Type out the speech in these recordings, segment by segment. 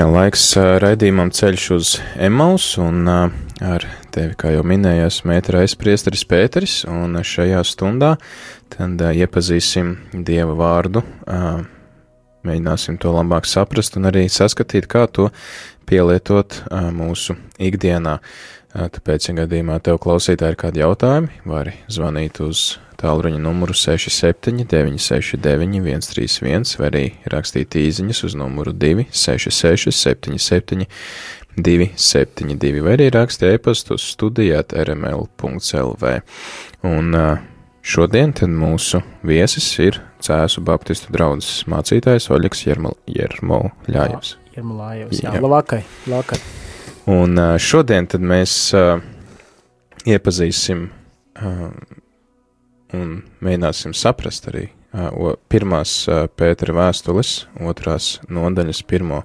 Jā, laiks raidījumam ceļš uz Emaus, un ar tevi, kā jau minēju, esmu ēterais priesteris Pēteris, un šajā stundā tad iepazīsim Dieva vārdu, mēģināsim to labāk saprast un arī saskatīt, kā to pielietot mūsu ikdienā. Tāpēc, ja gadījumā tev klausītāji ir kādi jautājumi, vari zvanīt uz tālruņa numuru 67 969 131 vai arī rakstīt īziņas uz numuru 266 77 272 vai arī rakstīt e-pastu uz studijāt rml.lv. Un šodien tad mūsu viesis ir Cēsu Baptistu draudzes mācītājs Oļeks Jermo Ļājevs. Jermo Ļājevs, jā, jā. labvakar, labvakar. Un šodien tad mēs iepazīsim un mēģināsim saprast arī pirmās Pētera vēstules, otrās nodaļas pirmo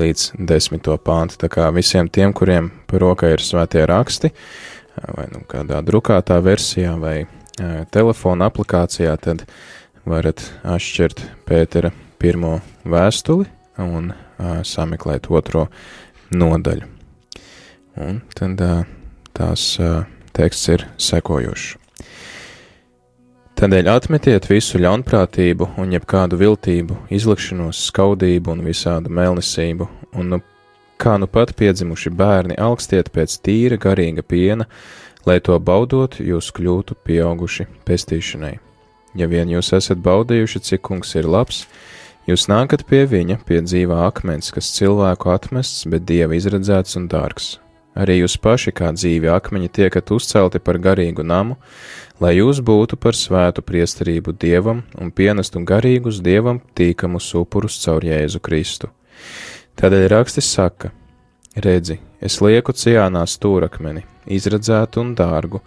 līdz desmito pāntu. Tā kā visiem tiem, kuriem par rokai ir svētie raksti, vai nu kādā drukātā versijā vai telefona aplikācijā, tad varat atšķirt Pētera pirmo vēstuli un sameklēt otro nodaļu. Un tad tās teksts ir sekojošs. Tādēļ atmetiet visu ļaunprātību un jebkādu viltību, izlikšanos, skaudību un visādu melnesību, un nu, kā nu pat piedzimuši bērni augstiet pēc tīra garīga piena, lai to baudot, jūs kļūtu pieauguši pestīšanai. Ja vien jūs esat baudījuši, cik kungs ir labs, jūs nākat pie viņa, pie dzīvā akmens, kas cilvēku atmests, bet dieva izredzēts un dārgs. Arī jūs paši kā dzīvi akmeņi tiekat uzcelti par garīgu namu, lai jūs būtu par svētu priesterību dievam un pienestu garīgus dievam tīkamus upurus caur Jēzu Kristu. Tādēļ rakstis saka: Redzi, es lieku ciānā stūrakmeni, izredzētu un dārgu,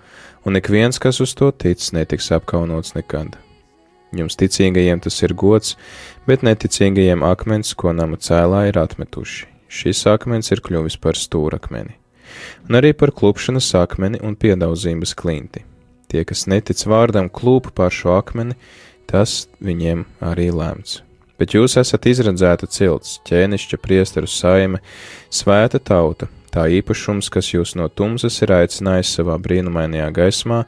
un ik viens, kas uz to tic, netiks apkaunots nekad. Jums ticīgajiem tas ir gods, bet neticīgajiem akmens, ko nama cēlā ir atmetuši. Šis akmens ir kļuvis par stūrakmeni, un arī par klupšanas akmeni un piedaudzības klinti Tie, kas netic vārdam, klūp pār šo akmeni, tas viņiem arī lēmts. Bet jūs esat izredzēta cilts, ķēnišķa priesteru saime, svēta tauta, tā īpašums, kas jūs no tumsas ir aicinājis savā brīnumainajā gaismā,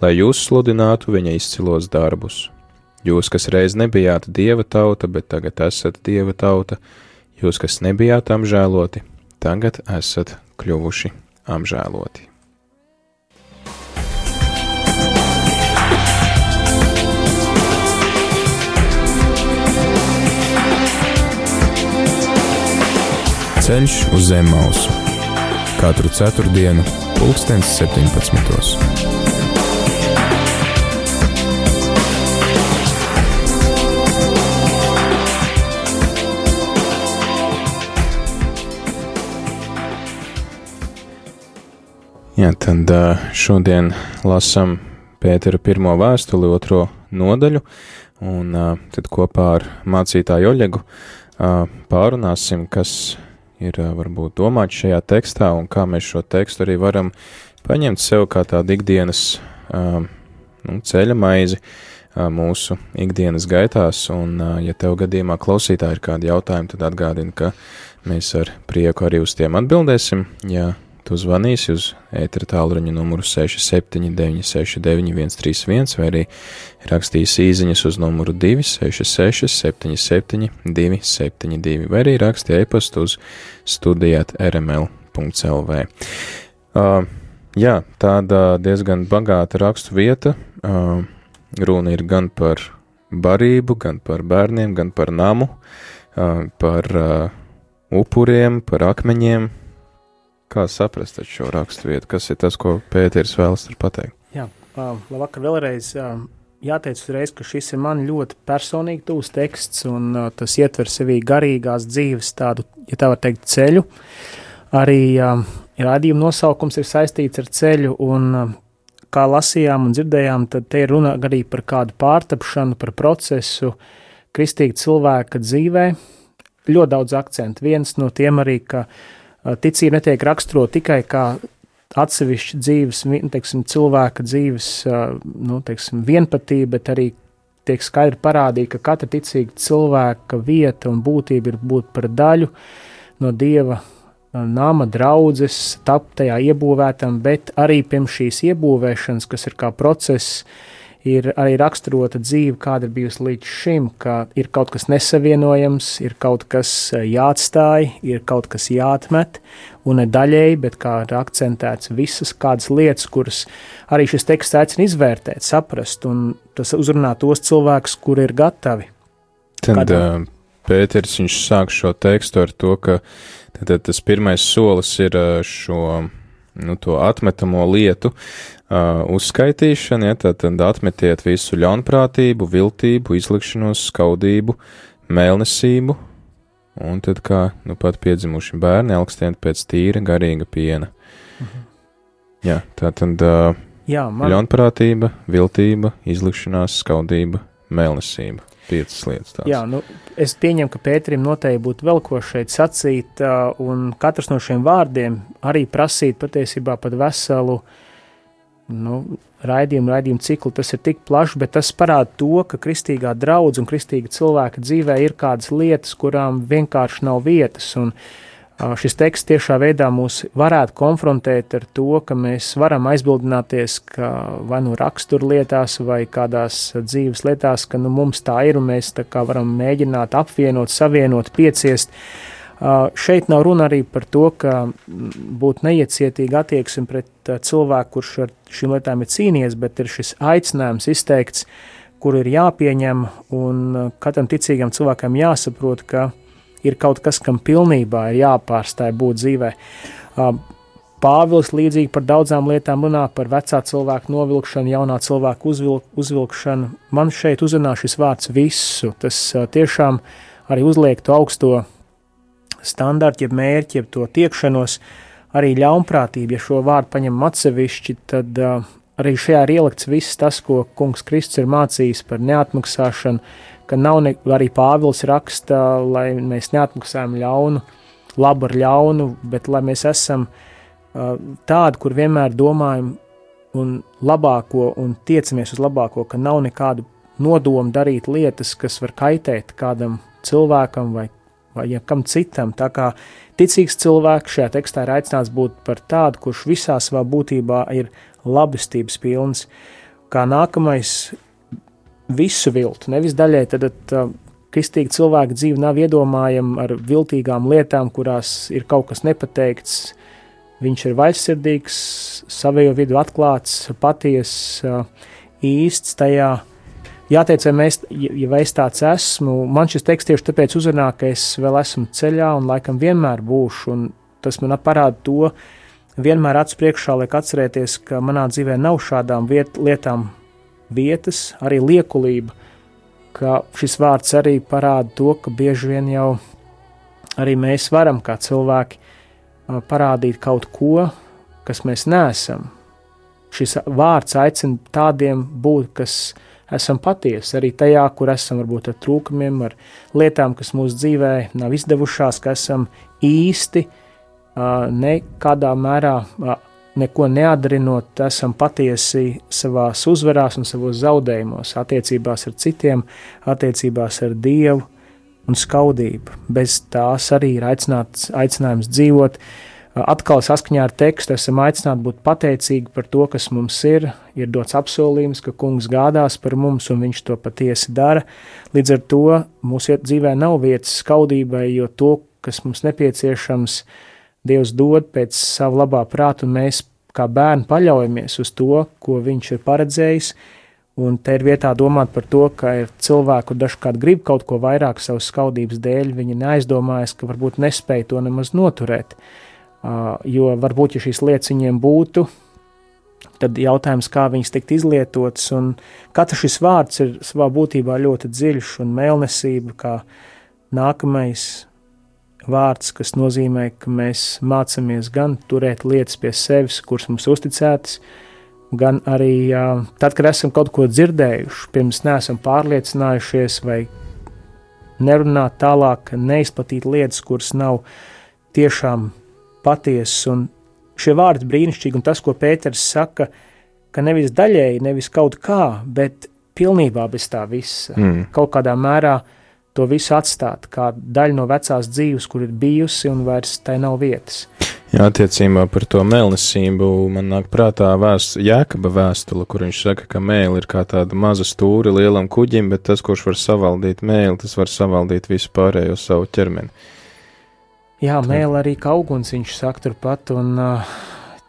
lai jūs sludinātu viņa izcilos darbus. Jūs, kas reiz nebijāt dieva tauta, bet tagad esat dieva tauta, jūs, kas nebijāt apžēloti, tagad esat kļuvuši apžēloti. Ceļš uz zem mausu katru ceturtdienu, pulkstens 17. Jā, tad šodien lasām Pētera pirmo vēstuli, otro nodaļu, un tad kopā ar mācītāju Oļegu pārunāsim, kas ir varbūt domāts šajā tekstā un kā mēs šo tekstu arī varam paņemt sev kā tādu ikdienas nu, ceļa maizi mūsu ikdienas gaitās, un ja tev gadījumā klausītāji ir kādi jautājumi, tad atgādini, ka mēs ar prieku arī uz tiem atbildēsim, ja tu zvanīsi uz ētera tālruņa numuru 67969131 vai arī rakstīsi īziņas uz numuru 266 77 272 vai arī raksti e-pastu uz studijāt rml.lv. Uh, jā, tāda diezgan bagāta rakstu vieta. Uh, runa ir gan par barību, gan par bērniem, gan par namu, uh, par uh, upuriem, par akmeņiem, Kā saprast šo raksturvietu? Kas ir tas, ko Pēters vēlas pateikt? Jā, labvakar vēlreiz. jāteic uzreiz, ka šis ir man ļoti personīgi tūs teksts, un uh, tas ietver sevī garīgās dzīves tādu, ja tā var teikt, ceļu. Arī uh, rādījuma nosaukums ir saistīts ar ceļu, un uh, kā lasījām un dzirdējām, tad te ir runa arī par kādu pārtapšanu, par procesu kristīga cilvēka dzīvē. Ļoti daudz akcentu. Viens no tiem arī, ka uh, ticība netiek raksturota tikai kā atsevišķa dzīves, teiksim, cilvēka dzīves nu, teiksim, vienpatība, bet arī tiek skaidri parādīta, ka katra ticīga cilvēka vieta un būtība ir būt par daļu no dieva nama draudzes, tapt tajā iebūvētam, bet arī pirms šīs iebūvēšanas, kas ir kā process, ir arī raksturota dzīve, kāda ir bijusi līdz šim, ka ir kaut kas nesavienojams, ir kaut kas eh, jāatstāj, ir kaut kas jāatmet, un ne daļēji, bet kā ir akcentēts visas kādas lietas, kuras arī šis teksts aicina izvērtēt, saprast, un tas uzrunā tos cilvēkus, kuri ir gatavi. Tad Kādā? uh, Pēters viņš sāk šo tekstu ar to, ka tad, tas pirmais solis ir šo nu, atmetamo lietu uh, uzskaitīšana, ja, tad, tad atmetiet visu ļaunprātību, viltību, izlikšanos, skaudību, mēlnesību, un tad kā nu pat piedzimuši bērni augstiet pēc tīra, garīga piena. Mhm. Jā, tā tad uh, Jā, man... ļaunprātība, viltība, izlikšanās, skaudība, mēlnesība. Piecas lietas. Tās. Jā, nu, es pieņemu, ka Pēterim noteikti būtu vēl ko šeit sacīt, uh, un katrs no šiem vārdiem arī prasīt patiesībā pat veselu uh, nu, raidījumu, raidījumu ciklu. Tas ir tik plašs, bet tas parāda to, ka kristīgā draudzene un kristīga cilvēka dzīvē ir kādas lietas, kurām vienkārši nav vietas. Un, Šis teksts tiešā veidā mūs varētu konfrontēt ar to, ka mēs varam aizbildināties, ka vai nu raksturlietās, vai kādās dzīves lietās, ka nu, mums tā ir un mēs tā kā varam mēģināt apvienot, savienot, pieciest. Šeit nav runa arī par to, ka būtu neiecietīga attieksme pret cilvēku, kurš ar šīm lietām ir cīnījies, bet ir šis aicinājums izteikts, kur ir jāpieņem, un katram ticīgam cilvēkam jāsaprot, ka ir kaut kas, kam pilnībā ir jāpārstāj būt dzīvē. Pāvils līdzīgi par daudzām lietām runā par vecā cilvēka novilkšanu, jaunā cilvēka uzvilk, uzvilkšanu. Man šeit uzrunā šis vārds visu. Tas tiešām arī uzliek to augsto standarti, jeb mērķi, jeb to tiekšanos, arī ļaunprātība, ja šo vārdu paņemam atsevišķi, tad uh, arī šajā ir ielikts viss tas, ko kungs Kristus ir mācījis par neatmaksāšanu, ka nav ne, arī Pāvils raksta, lai mēs neatmaksājam ļaunu, labu ar ļaunu, bet lai mēs esam uh, tādi, kur vienmēr domājam un labāko un tiecamies uz labāko, ka nav nekādu nodomu darīt lietas, kas var kaitēt kādam cilvēkam vai vai jebkam citam. Tā kā ticīgs cilvēks šajā tekstā ir aicināts būt par tādu, kurš visā savā būtībā ir labestības pilns, kā nākamais visu viltu, nevis daļai, tad, tad uh, kristīgi cilvēka dzīve nav iedomājama ar viltīgām lietām, kurās ir kaut kas nepateikts. Viņš ir vaļsirdīgs, savējo vidu atklāts, patiess, uh, īsts tajā, jāteic, ja, mēs, ja es tāds esmu, man šis teksts tieši tāpēc uzrunā, ka es vēl esmu ceļā un laikam vienmēr būšu, un tas man parāda to, vienmēr acu priekšā liek atcerēties, ka manā dzīvē nav šādām viet, lietām vietas, arī liekulība, ka šis vārds arī parāda to, ka bieži vien jau arī mēs varam kā cilvēki parādīt kaut ko, kas mēs neesam. Šis vārds aicina tādiem būt, kas esam patiesi arī tajā, kur esam varbūt ar trūkumiem, ar lietām, kas mūsu dzīvē nav izdevušās, ka esam īsti nekādā mērā neko neatdarinot, esam patiesi savās uzvarās un savos zaudējumos, attiecībās ar citiem, attiecībās ar Dievu un skaudību. Bez tās arī ir aicināts, aicinājums dzīvot Atkal saskaņā ar tekstu esam aicināti būt pateicīgi par to, kas mums ir. Ir dots apsolījums, ka kungs gādās par mums, un viņš to patiesi dara. Līdz ar to mūsu dzīvē nav vietas skaudībai, jo to, kas mums nepieciešams, Dievs dod pēc sava labā prāta, un mēs kā bērni paļaujamies uz to, ko viņš ir paredzējis. Un te ir vietā domāt par to, ka ir cilvēki, kur dažkārt grib kaut ko vairāk savas skaudības dēļ, viņi neaizdomājas, ka varbūt nespēja to nemaz noturēt. Uh, jo varbūt, ja šīs lietas viņiem būtu, tad jautājums, kā viņas tikt izlietotas, un katrs šis vārds ir savā būtībā ļoti dziļš, un mēlnesība kā nākamais vārds, kas nozīmē, ka mēs mācāmies gan turēt lietas pie sevis, kuras mums uzticētas, gan arī tad, kad esam kaut ko dzirdējuši, pirms neesam pārliecinājušies vai nerunāt tālāk, neizplatīt lietas, kuras nav tiešām patiesas un šie vārdi brīnišķīgi, un tas, ko Pēters saka, ka nevis daļēji, nevis kaut kā, bet pilnībā bez tā visa, mm. kaut kādā mērā to visu atstāt, kā daļu no vecās dzīves, kur ir bijusi un vairs tai nav vietas. Jā, attiecībā par to mēlnesību man nāk prātā vēst, Jēkaba vēstule, kur viņš saka, ka mēli ir kā tāda maza stūra lielam kuģim, bet tas, kurš var savaldīt mēli, tas var savaldīt visu pārējo savu ķermeni. Jā, mēlē arī kā uguns viņš saka turpat, un uh,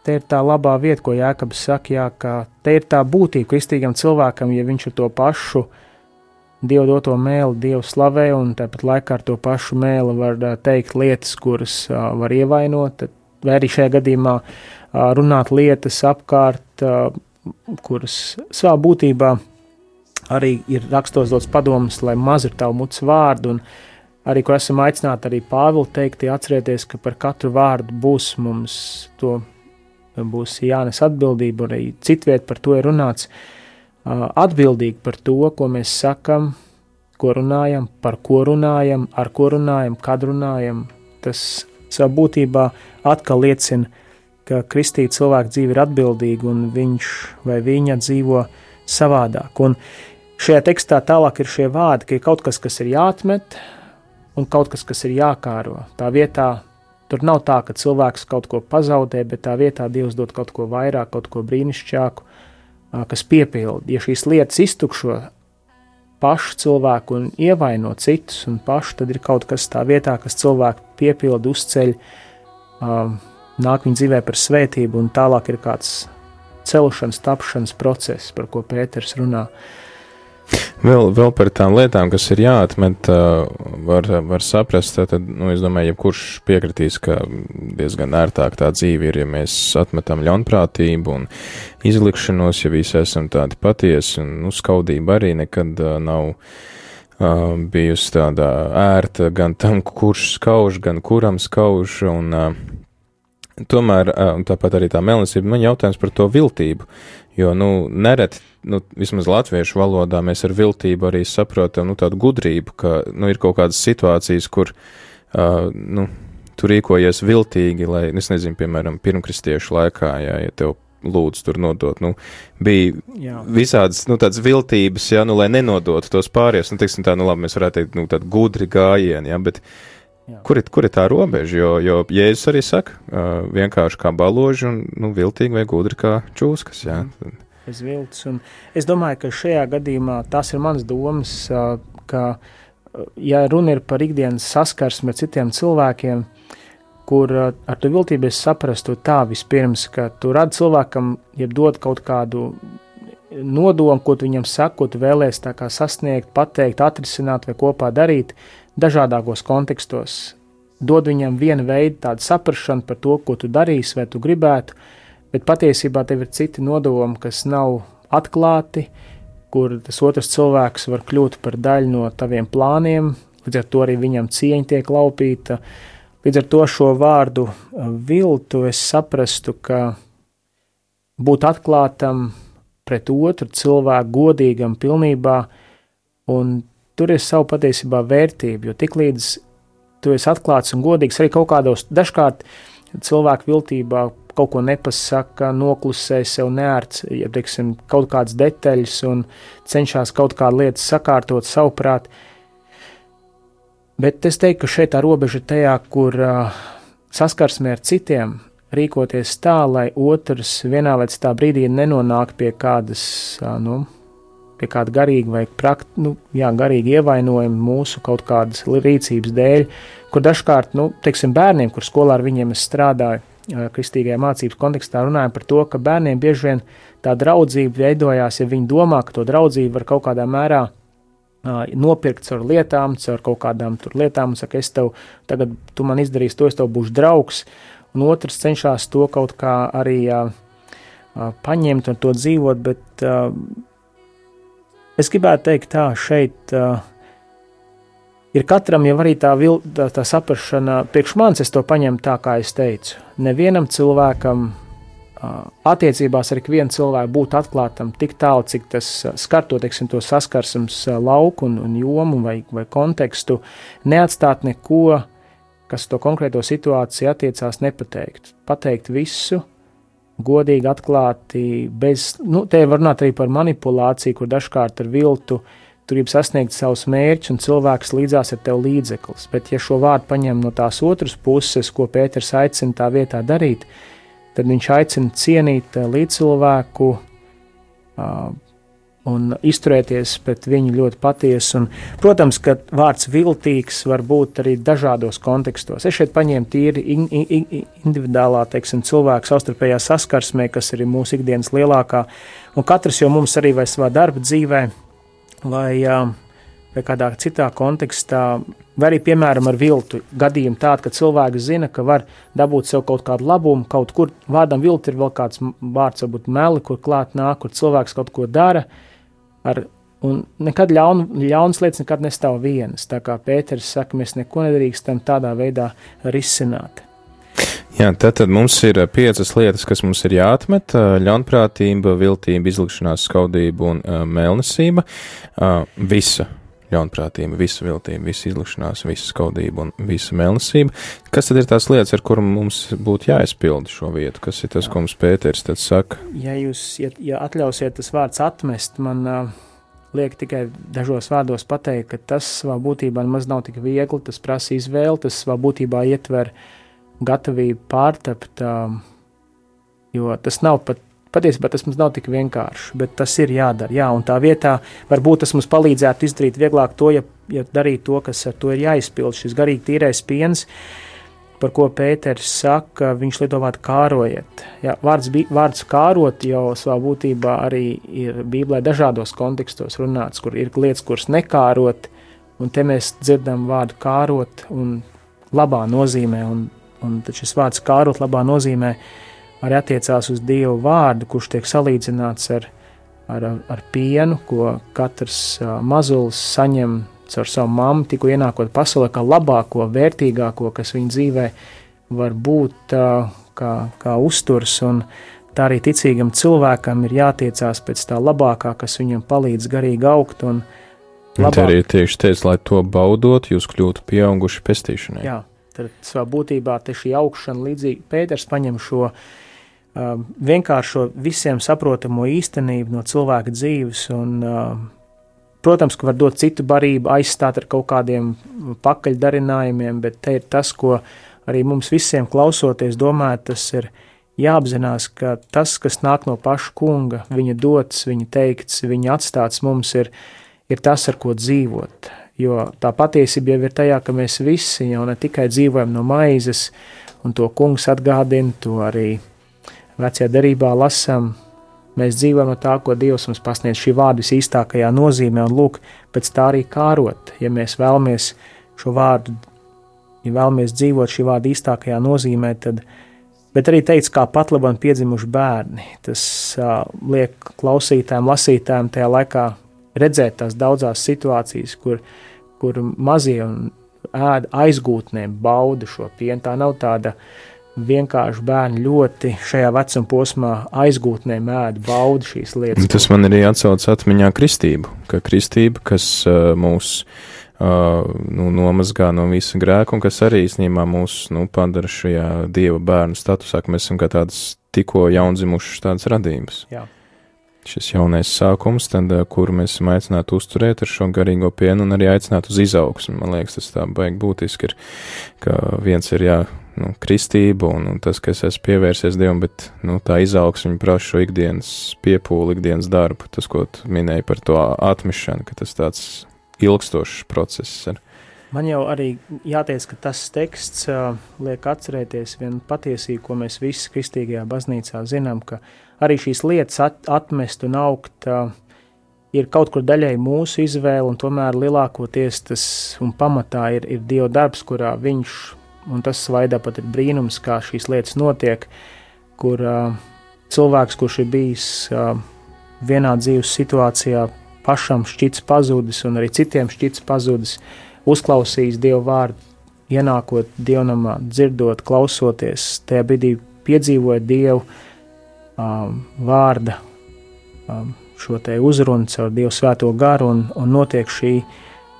te ir tā labā vieta, ko Jēkabs saka, jā, ka te ir tā būtība kristīgam cilvēkam, ja viņš ar to pašu Dievu doto mēli, Dievu slavē, un tāpat laikā ar to pašu mēli var uh, teikt lietas, kuras uh, var ievainot, vai arī šajā gadījumā uh, runāt lietas apkārt, uh, kuras savā būtībā arī ir rakstos dots padoms, lai maz ir tavu mutes vārdu, un arī, kur esam aicināti arī Pāvilu teikt, atcerieties, ka par katru vārdu būs mums to būs jānes atbildība, un arī citviet par to ir runāts. Atbildīgi par to, ko mēs sakam, ko runājam, par ko runājam, ar ko runājam, kad runājam. Tas savā būtībā atkal liecina, ka kristīga cilvēka dzīve ir atbildīga un viņš vai viņa dzīvo savādāk. Un šajā tekstā tālāk ir šie vārdi, ka ir kaut kas, kas ir jāatmet, un kaut kas, kas ir jākāro. Tā vietā tur nav tā, ka cilvēks kaut ko pazaudē, bet tā vietā Dievs dod kaut ko vairāk, kaut ko brīnišķīgāku, kas piepilda. Ja šīs lietas iztukšo pašu cilvēku un ievaino citus un pašu, tad ir kaut kas tā vietā, kas cilvēku piepilda, uzceļ, nāk viņa dzīvē par svētību, un tālāk ir kāds celšanas, tapšanas process, par ko Pēters runā. Uh, Vēl, vēl par tām lietām, kas ir jāatmet, var, var saprast, tad, nu, es domāju, jebkurš piekritīs, ka diezgan ērtāk tā dzīve ir, ja mēs atmetam ļaunprātību un izlikšanos, ja visi esam tādi patiesi, un, nu, skaudība arī nekad nav bijusi tāda ērta gan tam, kurš skauž, gan kuram skauž, un tomēr, tāpat arī tā melnesība, man jautājums par to viltību, jo, nu, nereti nu, vismaz latviešu valodā mēs ar viltību arī saprotam nu, tādu gudrību, ka nu, ir kaut kādas situācijas, kur uh, nu, tu rīkojies viltīgi, lai, es nezinu, piemēram, pirmkristiešu laikā, ja, ja tev lūdzu tur nodot. Nu, bija jā. visādas, nu, tādas viltības, jā, nu, lai nenodotu tos pārējos, nu, teiksim tā, nu, labi, mēs varētu teikt, nu, tādi gudri gājieni, jā, bet jā. kur ir, kur ir tā robeža, jo, jo Jēzus arī saka, uh, vienkārši kā baloži un, nu, viltīgi vai gudri kā čūskas, jā. Mm bez viltus. Un es domāju, ka šajā gadījumā tas ir mans domas, ka, ja runa ir par ikdienas saskarsmi ar citiem cilvēkiem, kur ar to viltību es saprastu tā vispirms, ka tu radi cilvēkam, ja dod kaut kādu nodomu, ko tu viņam saki, ko tu vēlēsies sasniegt, pateikt, atrisināt vai kopā darīt dažādos kontekstos. Dod viņam vienu veidu, tādu saprāšanu par to, ko tu darīsi, vai tu gribētu, bet patiesībā tev ir citi nodomi, kas nav atklāti, kur tas otrs cilvēks var kļūt par daļu no taviem plāniem, līdz ar to arī viņam cieņa tiek laupīta. Līdz ar to šo vārdu viltu es saprastu, ka būt atklātam pret otru cilvēku, godīgam pilnībā, un tur ir savu patiesībā vērtību, jo tiklīdz tu esi atklāts un godīgs arī kaut kādos dažkārt cilvēku viltībā kaut ko nepasaka, noklusē sev neērts, ja teiksim, kaut kādas detaļas un cenšas kaut kādu lietu sakārtot savuprāt. Bet es teiktu, ka šeit tā robeža ir tajā, kur uh, saskarsmē ar citiem rīkoties tā, lai otrs vienā vai citā brīdī nenonāk pie kādas, uh, nu, pie kāda garīga vai prakt, nu, jā, garīga ievainojuma mūsu kaut kādas rīcības dēļ, kur dažkārt, nu, teiksim, bērniem, kur skolā ar viņiem es strādāju, kristīgajā mācības kontekstā runājam par to, ka bērniem bieži vien tā draudzība veidojās, ja viņi domā, ka to draudzību var kaut kādā mērā uh, nopirkt caur lietām, caur kaut kādām lietām, un saka, es tev tagad, tu man izdarīsi to, es tev būšu draugs, un otrs cenšas to kaut kā arī uh, paņemt un to dzīvot, bet es gribētu teikt tā, šeit ir katram jau arī tā, vil, tā, tā saprašana, priekš manis es to paņemu tā, kā es teicu. Nevienam cilvēkam attiecībās ar ikvienu cilvēku būt atklātam tik tālu, cik tas skar to, teiksim, to saskarsmes lauku un, un jomu vai, vai kontekstu, neatstāt neko, kas to konkrēto situāciju attiecās nepateikt. Pateikt visu, godīgi, atklāti, bez, nu, te var runāt arī par manipulāciju, kur dažkārt ar viltu tu gribi sasniegt savus mērķus, un cilvēks līdzās ir tev līdzeklis. Bet, ja šo vārdu paņem no tās otras puses, ko Pēters aicina tā vietā darīt, tad viņš aicina cienīt līdzcilvēku, un izturēties pret viņu ļoti patiesi. Un, protams, ka vārds viltīgs var būt arī dažādos kontekstos. Es šeit paņēmu tīri in, in, individuālā teiksim, cilvēku savstarpējā saskarsmē, kas ir mūsu ikdienas lielākā, un katrs jau mums arī vai savā darba dzīvē, vai, vai kādā citā kontekstā, vai arī, piemēram, ar viltu gadījumu tādu, ka cilvēks zina, ka var dabūt sev kaut kādu labumu, kaut kur vārdam vilti ir vēl kāds vārds, varbūt meli, kur klāt nāk, kur cilvēks kaut ko dara, ar, un nekad ļaun, ļaunas lietas nekad nestāv vienas. Tā kā Pēters saka, mēs neko nedrīkstam tādā veidā risināt. Jā, tad, tad mums ir piecas lietas, kas mums ir jāatmet - ļaunprātība, viltība, izlikšanās, skaudība un uh, mēlnesība. Uh, visa ļaunprātība, visa viltība, visa izlikšanās, visa skaudība un visa mēlnesība. Kas tad ir tās lietas, ar kurām mums būtu jāizpilda šo vietu? Kas ir tas, ko mums Pēters tad saka? Ja jūs, ja, ja atļausiet tas vārds atmest, man uh, liek tikai dažos vārdos pateikt, ka tas savā būtībā nemaz nav tik viegli, tas prasa izvēli, tas savā būtībā ietver gatavību pārtapt, uh, jo tas nav pat Patiesībā tas mums nav tik vienkārši, bet tas ir jādara. Jā, un tā vietā varbūt tas mums palīdzētu izdarīt vieglāk to, ja, ja darīt to, kas ar to ir jāizpild. Šis garīgi tīrais piens, par ko Pēters saka, viņš lieto vārdu kārojiet. Jā, vārds, vārds kārot jau savā būtībā arī ir Bībelē dažādos kontekstos runāts, kur ir lietas, kuras nekārot, un te mēs dzirdam vārdu kārot un labā nozīmē, un, un šis vārds kārot labā nozīmē arī attiecās uz Dievu vārdu, kurš tiek salīdzināts ar, ar, ar pienu, ko katrs mazulis saņem caur savu mammu, tikko ienākot pasaulē, kā labāko, vērtīgāko, kas viņa dzīvē var būt kā, kā uzturs. Un tā arī ticīgam cilvēkam ir jātiecās pēc tā labākā, kas viņam palīdz garīgi augt. Un labāk... Tā arī tieši teica, lai to baudot, jūs kļūtu pieauguši pestīšanai. Jā, tad savā būtībā šī augšana līdzīgi Pēters paņem šo uh, vienkāršo visiem saprotamo īstenību no cilvēka dzīves. Un, um, protams, ka var dot citu barību, aizstāt ar kaut kādiem pakaļdarinājumiem, bet te ir tas, ko arī mums visiem klausoties, domājot, tas ir jāapzinās, ka tas, kas nāk no paša kunga, viņa dots, viņa teikts, viņa atstāts mums, ir, ir tas, ar ko dzīvot. Jo tā patiesība jau ir tajā, ka mēs visi jau ne tikai dzīvojam no maizes, un to kungs atgādina, to arī vecajā derībā lasām, mēs dzīvojam no tā, ko Dievs mums pasniedz. Šī vārda visīstākajā nozīmē, un lūk, pēc tā arī kārot, ja mēs vēlamies šo vārdu, ja vēlamies dzīvot šī vārda īstākajā nozīmē, tad, bet arī teica, kā pat labam piedzimuši bērni, tas uh, liek klausītājiem, lasītājiem tajā laikā redzēt tās daudzās situācijas, kur, kur mazie un ēda aizgūtnēm bauda šo pienu, tā nav tāda vienkārši bērni ļoti šajā vecuma posmā aizgūtnē mēd baudu šīs lietas. Tas man arī atsauc atmiņā kristību, ka kristība, kas uh, mūs uh, nu, nomazgā no visa grēka un kas arī īstenībā mūs nu, padara šajā dieva bērnu statusā, ka mēs esam kā tādas tikko jaundzimušas tādas radības. Jā. Šis jaunais sākums, tad, kuru mēs esam aicināti uzturēt ar šo garīgo pienu un arī aicināt uz izaugsmu. Man liekas, tas tā baigi būtiski ir, ka viens ir jā, nu, kristība un, un tas, ka es esmu pievērsies Dievam, bet nu, tā izaugsme prasa šo ikdienas piepūli, ikdienas darbu. Tas, ko tu minēji par to atmešanu, ka tas tāds ilgstošs process ir. Man jau arī jāteic, ka tas teksts uh, liek atcerēties vienu patiesību, ko mēs visi kristīgajā baznīcā zinām, ka arī šīs lietas at, atmest un augt uh, ir kaut kur daļai mūsu izvēle, un tomēr lielākoties tas un pamatā ir, ir Dieva darbs, kurā viņš un tas veidā pat ir brīnums, kā šīs lietas notiek, kur uh, cilvēks, kurš ir bijis uh, vienā dzīves situācijā, pašam šķits pazudis un arī citiem šķits pazudis, uzklausījis Dievu vārdu, ienākot dievnamā, dzirdot, klausoties, tajā brīdī piedzīvojot Dievu um, vārda um, šo te uzrunu caur Dievu svēto garu un, un notiek šī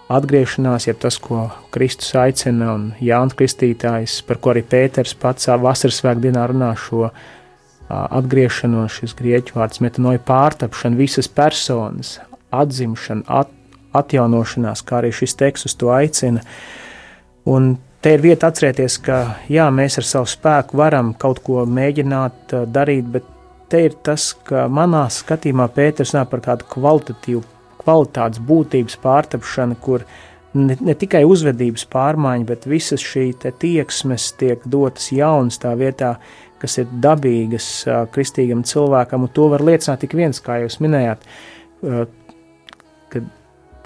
atgriešanās, ja tas, ko Kristus aicina un Jānis Kristītājs, par ko arī Pēters pats vasaras svētku dienā runā šo uh, atgriešanos, šis grieķu vārds metanoja pārtapšana, visas personas, atzimšana, at, atjaunošanās, kā arī šis teksts uz to aicina. Un te ir vieta atcerēties, ka jā, mēs ar savu spēku varam kaut ko mēģināt darīt, bet te ir tas, ka manā skatījumā Pēters runā par kādu kvalitatīvu, kvalitātes būtības pārtapšanu, kur ne, ne tikai uzvedības pārmaiņa, bet visas šī tieksmes tiek dotas jaunas tā vietā, kas ir dabīgas kristīgam cilvēkam, un to var liecināt tik viens, kā jūs minējāt,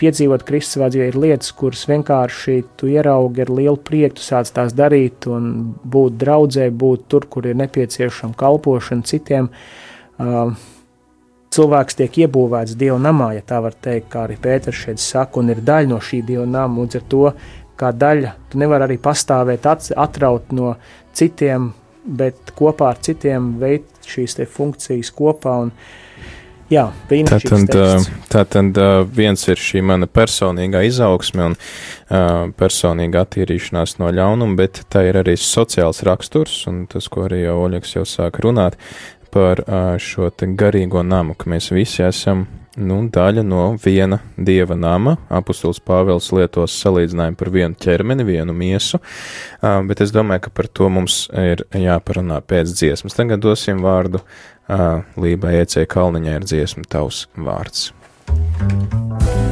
piedzīvot Kristus vajadzībā ir lietas, kuras vienkārši tu ieraugi ar lielu prieku, tu sāc tās darīt un būt draudzē, būt tur, kur ir nepieciešama kalpošana citiem. Cilvēks tiek iebūvēts Dieva namā, ja tā var teikt, kā arī Pēters šeit saka, un ir daļa no šī Dieva nama, un ar to kā daļa tu nevari arī pastāvēt atraut no citiem, bet kopā ar citiem veikt šīs funkcijas kopā, un uh, Jā, tātad, tātad viens ir šī mana personīgā izaugsme un uh, personīga attīrīšanās no ļaunuma, bet tā ir arī sociāls raksturs, un tas, ko arī jau Oļeks jau sāka runāt par uh, šo garīgo namu, ka mēs visi esam nu, daļa no viena dieva nama. Apostols Pāvils lietos salīdzinājumu par vienu ķermeni, vienu miesu, bet es domāju, ka par to mums ir jāparunā pēc dziesmas. Tagad dosim vārdu Lībai Ecē Kalniņai ir dziesma tavs vārds. my name.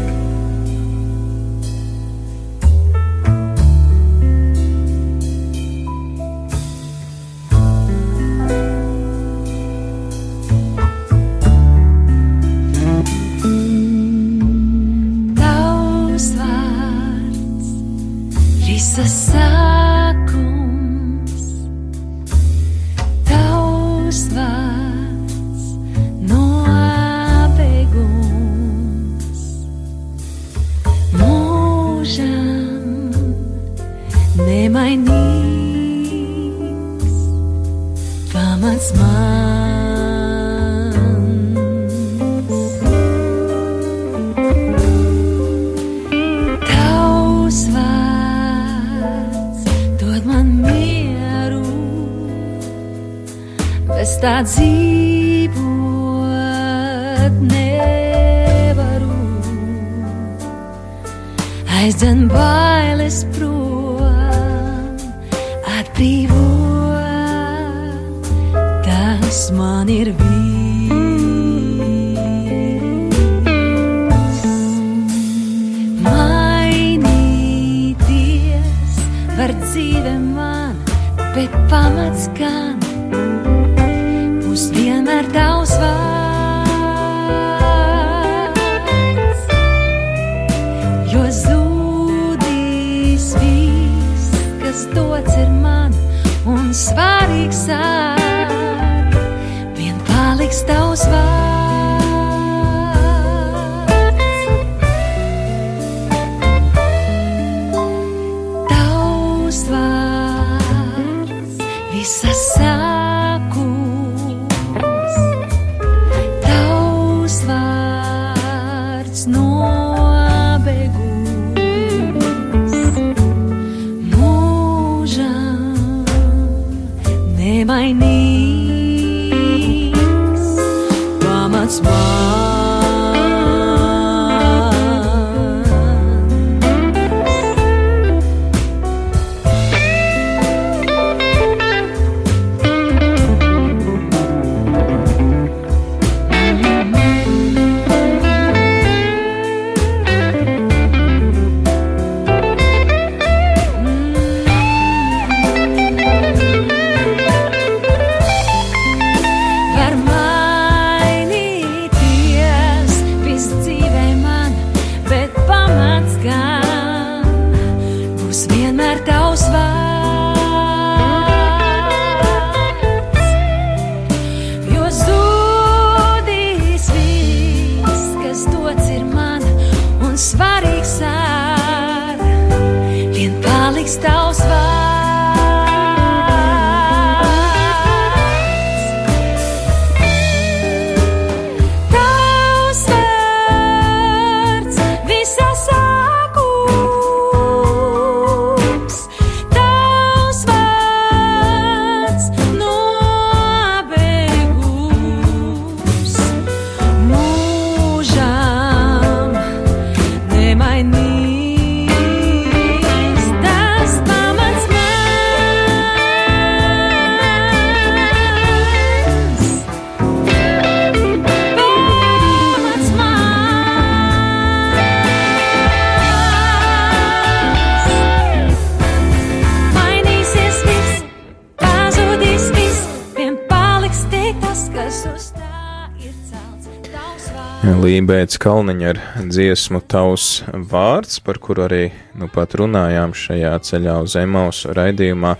Lībēts Kalniņa ar dziesmu Tavs vārds, par kuru arī nu pat runājām šajā ceļā uz Emausu raidījumā,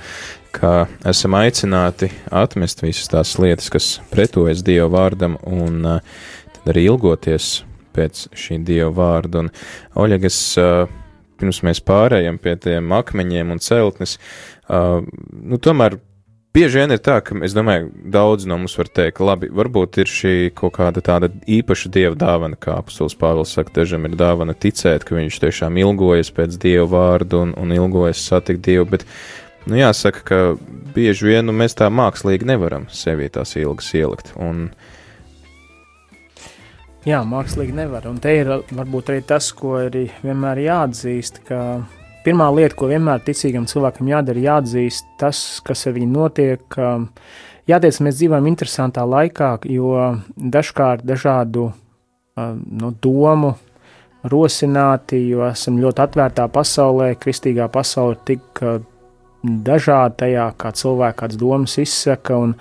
ka esam aicināti atmest visas tās lietas, kas pretojas Dieva vārdam un uh, tad arī ilgoties pēc šī Dieva vārda. Un, Oļegas, uh, pirms mēs pārējām pie tiem akmeņiem un celtnes, uh, nu tomēr Bieži vien ir tā, ka es domāju, daudz no mums var teikt, labi, varbūt ir šī kaut kāda tāda īpaša dieva dāvana, kā apustulis Pāvils saka, dažam ir dāvana ticēt, ka viņš tiešām ilgojas pēc dieva vārdu un, un ilgojas satikt dievu, bet, nu jāsaka, ka bieži vien nu, mēs tā mākslīgi nevaram sevī tās ilgas ielikt. Un, Jā, mākslīgi nevar. Un te ir varbūt arī tas, ko arī vienmēr jāatzīst, ka pirmā lieta, ko vienmēr ticīgam cilvēkam jādara, ir jāatzīst tas, kas ar viņu notiek. Jāteic, mēs dzīvojam interesantā laikā, jo dažkārt dažādu no domu rosināti, jo esam ļoti atvērtā pasaulē, kristīgā pasaule ir tik uh, dažāda tajā, kā cilvēki kādas domas izsaka. Un,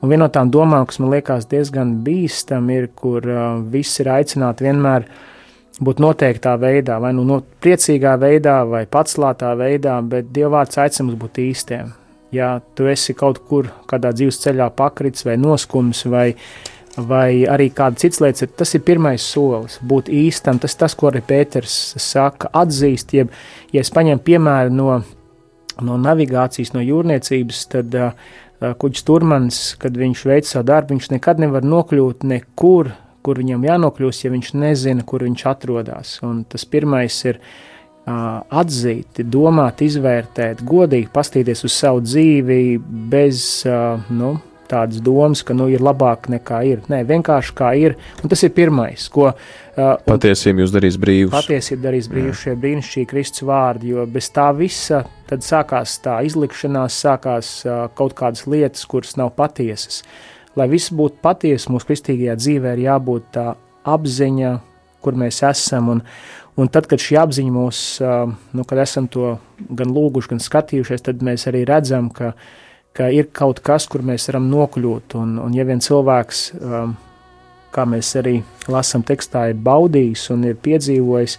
un viena no tām domām, kas man liekas diezgan bīstama, ir, kur uh, visi ir aicināti vienmēr būt noteiktā veidā, vai nu no priecīgā veidā, vai paclātā veidā, bet Dievvvārds aicina mums būt īstiem. Ja tu esi kaut kur, kādā dzīves ceļā pakritis vai noskums, vai, vai arī kāda cits lietas, tas ir pirmais solis. Būt īstam, tas tas, ko arī Pēters saka, atzīst, jeb, ja es paņemu piemēru no, no navigācijas, no jūrniecības, tad uh, kuģis turmans, kad viņš veic savu darbu, viņš nekad nevar nokļūt nekur, kur viņam jānokļūst, ja viņš nezina, kur viņš atrodas. Un tas pirmais ir uh, atzīt, domāt, izvērtēt, godīgi pastīties uz savu dzīvi bez uh, nu, tādas domas, ka nu, ir labāk nekā ir. Nē, vienkārši kā ir. Un tas ir pirmais, ko uh, patiesība jūs darīs brīvus. Patiesība darīs brīvus šie brīnišķīgi Kristus vārdi, jo bez tā visa tad sākās tā izlikšanās, sākās uh, kaut kādas lietas, kuras nav patiesas. Lai viss būtu patiesa, mūsu kristīgajā dzīvē ir jābūt tā apziņa, kur mēs esam. Un, un tad, kad šī apziņa mūs, nu, kad esam to gan lūguši, gan skatījušies, tad mēs arī redzam, ka, ka ir kaut kas, kur mēs varam nokļūt. Un, un ja vien cilvēks kā mēs arī lasām tekstā, ir baudījis un ir piedzīvojis,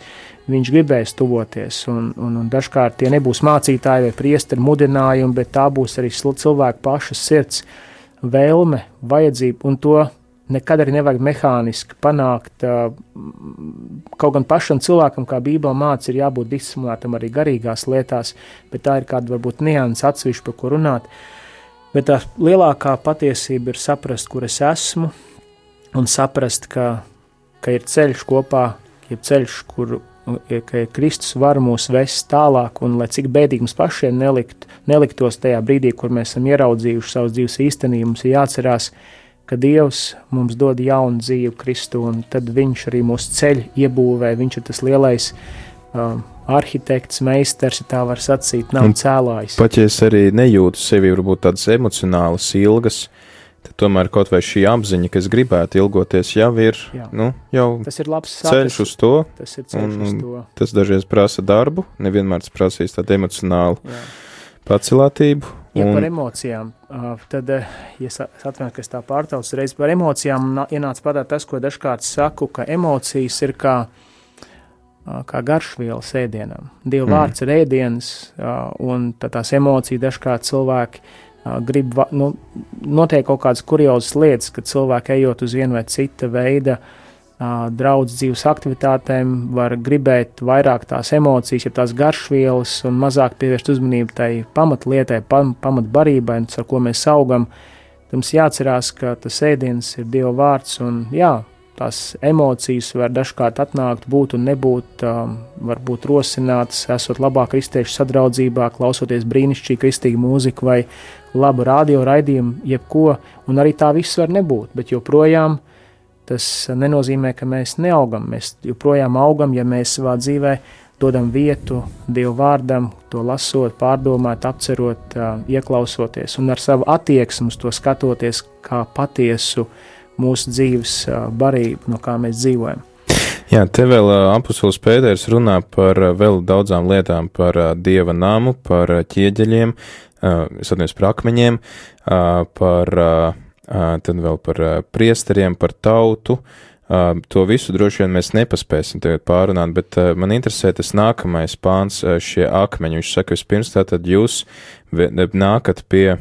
viņš gribēs tuvoties. Un, un, un dažkārt tie nebūs mācītāji vai priesteri mudinājumi, bet tā būs arī cilvēka paša sirds vēlme, vajadzība, un to nekad arī nevajag mehāniski panākt. Kaut gan pašam cilvēkam, kā Bībelē mācīja, ir jābūt disciplinētam arī garīgās lietās, bet tā ir kāda varbūt nianses atsevišķa, par ko runāt. Bet tā lielākā patiesība ir saprast, kur es esmu, un saprast, ka, ka ir ceļš kopā, ir ceļš, kur ka Kristus var mūs vest tālāk, un lai cik bēdīgi mums pašiem nelikt, neliktos tajā brīdī, kur mēs esam ieraudzījuši savus dzīves īstenību, mums ir jāatcerās, ka Dievs mums dod jaunu dzīvi Kristu, un tad Viņš arī mūsu ceļu iebūvē, Viņš ir tas lielais um, arhitekts, meistars, ja tā var sacīt, nav Un cēlājs. Pat ja es arī nejūtu sevi varbūt tādas emocionālas ilgas, tad tomēr kaut vai šī apziņa, ka es gribētu ilgoties, jau ir, Jā. nu, jau Tas ir labs ceļš uz to. Tas ir ceļš un- uz to. Tas dažreiz prasa darbu, nevienmēr tas prasīs tādu emocionālu Jā. pacilātību. Ja par Un, emocijām, ā, tad, ja es atvainojos, ka es tā pārtraucu, reiz par emocijām nā- ienāca prātā tas, ko dažkārt saku, ka emocijas ir kā, kā garšvielas ēdienam. Dieva Mhm. vārds ir ēdiens, ā, un tad tās emocijas dažkārt cilvēki grib, nu, notiek kaut kādas kuriozas lietas, kad cilvēki ejot uz vienu vai citu veidu draudz dzīves aktivitātēm, var gribēt vairāk tās emocijas, ja tās garšvielas un mazāk pievērst uzmanību tai pamatlietai, pam, pamatbarībai, ar ko mēs augam. Mums jāatcerās, ka tas ēdiens ir Dieva vārds un jā, tās emocijas var dažkārt atnākt, būt un nebūt, um, varbūt rosinātas, esot labā kristiešu sadraudzībā, klausoties brīnišķīgu kristīgu mūziku vai labu radio raidījumu, jebko, un arī tā viss var nebūt, bet joprojām tas nenozīmē, ka mēs neaugam. Mēs joprojām augam, ja mēs savā dzīvē dodam vietu Dievu vārdam, to lasot, pārdomāt, apcerot, ieklausoties un ar savu attieksmi to skatoties kā patiesu mūsu dzīves barību, no kā mēs dzīvojam. Jā, te vēl apustulis Pēters runā par vēl daudzām lietām, par dieva namu, par ķieģeļiem, es atceros par akmeņiem, par, tad vēl par priesteriem, par tautu, to visu droši vien mēs nepaspēsim tagad pārunāt, bet man interesē tas nākamais pāns, šie akmeņi. Viņš saka, vispirms tātad jūs nākat pie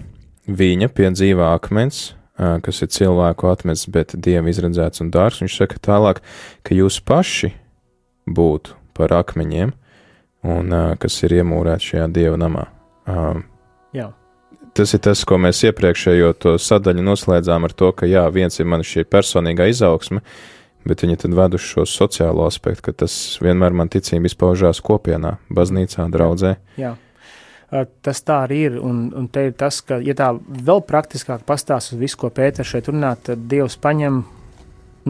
viņa, pie dzīvā akmens, kas ir cilvēku atmests, bet dievu izredzēts un dārgs. Viņš saka tālāk, ka jūs paši būtu par akmeņiem, un kas ir iemūrēti šajā dieva namā. Uh, Jā. Tas ir tas, ko mēs iepriekšējo to sadaļu noslēdzām ar to, ka jā, viens ir mana šī personīgā izaugsme, uh, bet viņi tad ved uz šo sociālo aspektu, ka tas vienmēr man ticība izpaužās kopienā, baznīcā, draudzē. Jā. Tas tā arī ir, un, un te ir tas, ka, ja tā vēl praktiskāk pastāst uz visu, ko Pēters šeit runā, tad Dievs paņem,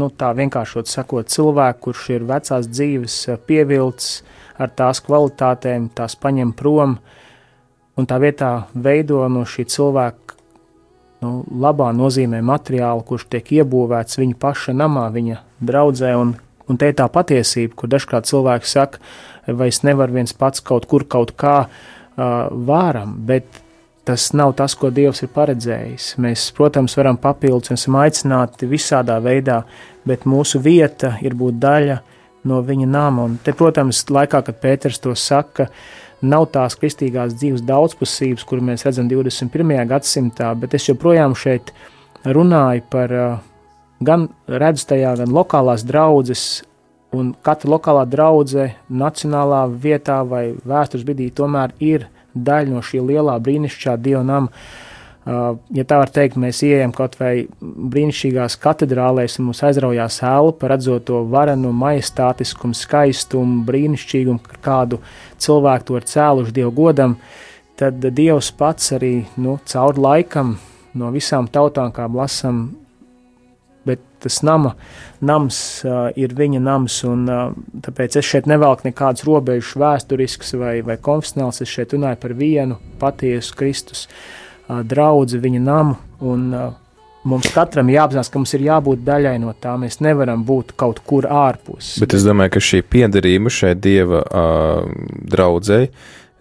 nu tā vienkāršot sakot, cilvēku, kurš ir vecās dzīves pievilts ar tās kvalitātēm, tās paņem prom, un tā vietā veido no šī cilvēka nu, labā nozīmē materiālu, kurš tiek iebūvēts viņa paša namā, viņa draudzē. Un, un te ir tā patiesība, kur dažkārt cilvēki saka, vai es nevaru viens pats kaut kur kaut kā uh, vāram, bet tas nav tas, ko Dievs ir paredzējis. Mēs, protams, varam papildus esam aicināti visādā veidā, bet mūsu vieta ir būt daļa no viņa nama. Un te, protams, laikā, kad Pēters to saka, uh, nav tās kristīgās dzīves daudzpusības, kur mēs redzam 21. gadsimtā, bet es joprojām šeit runāju par gan redzu tajā, gan lokālās draudzes, un katra lokālā draudze nacionālā vietā vai vēstures brīdī tomēr ir daļa no šī lielā brīnišķīgā dieva nama Uh, ja tā var teikt, mēs ienākam kaut vai brīnišķīgās katedrālēs, un mums aizraujās elpa, redzot to varenu, majestātiskumu, skaistumu, brīnišķīgumu, kādu cilvēku to ir cēluši Dievu godam, tad Dievs pats arī nu, caur laikam no visām tautām, kā lasām, bet tas nama, nams uh, ir viņa nams, un uh, tāpēc es šeit nevelku nekādus robežus vēsturisks vai, vai konfesionāls, es šeit runāju par vienu patiesu Kristus. Uh, draugu, viņa namu. Un, mums katram jāapzinās, ka mums ir jābūt daļai no tā. Mēs nevaram būt kaut kur ārpus. Bet es domāju, ka šī piederība šai dieva uh, draudzēji.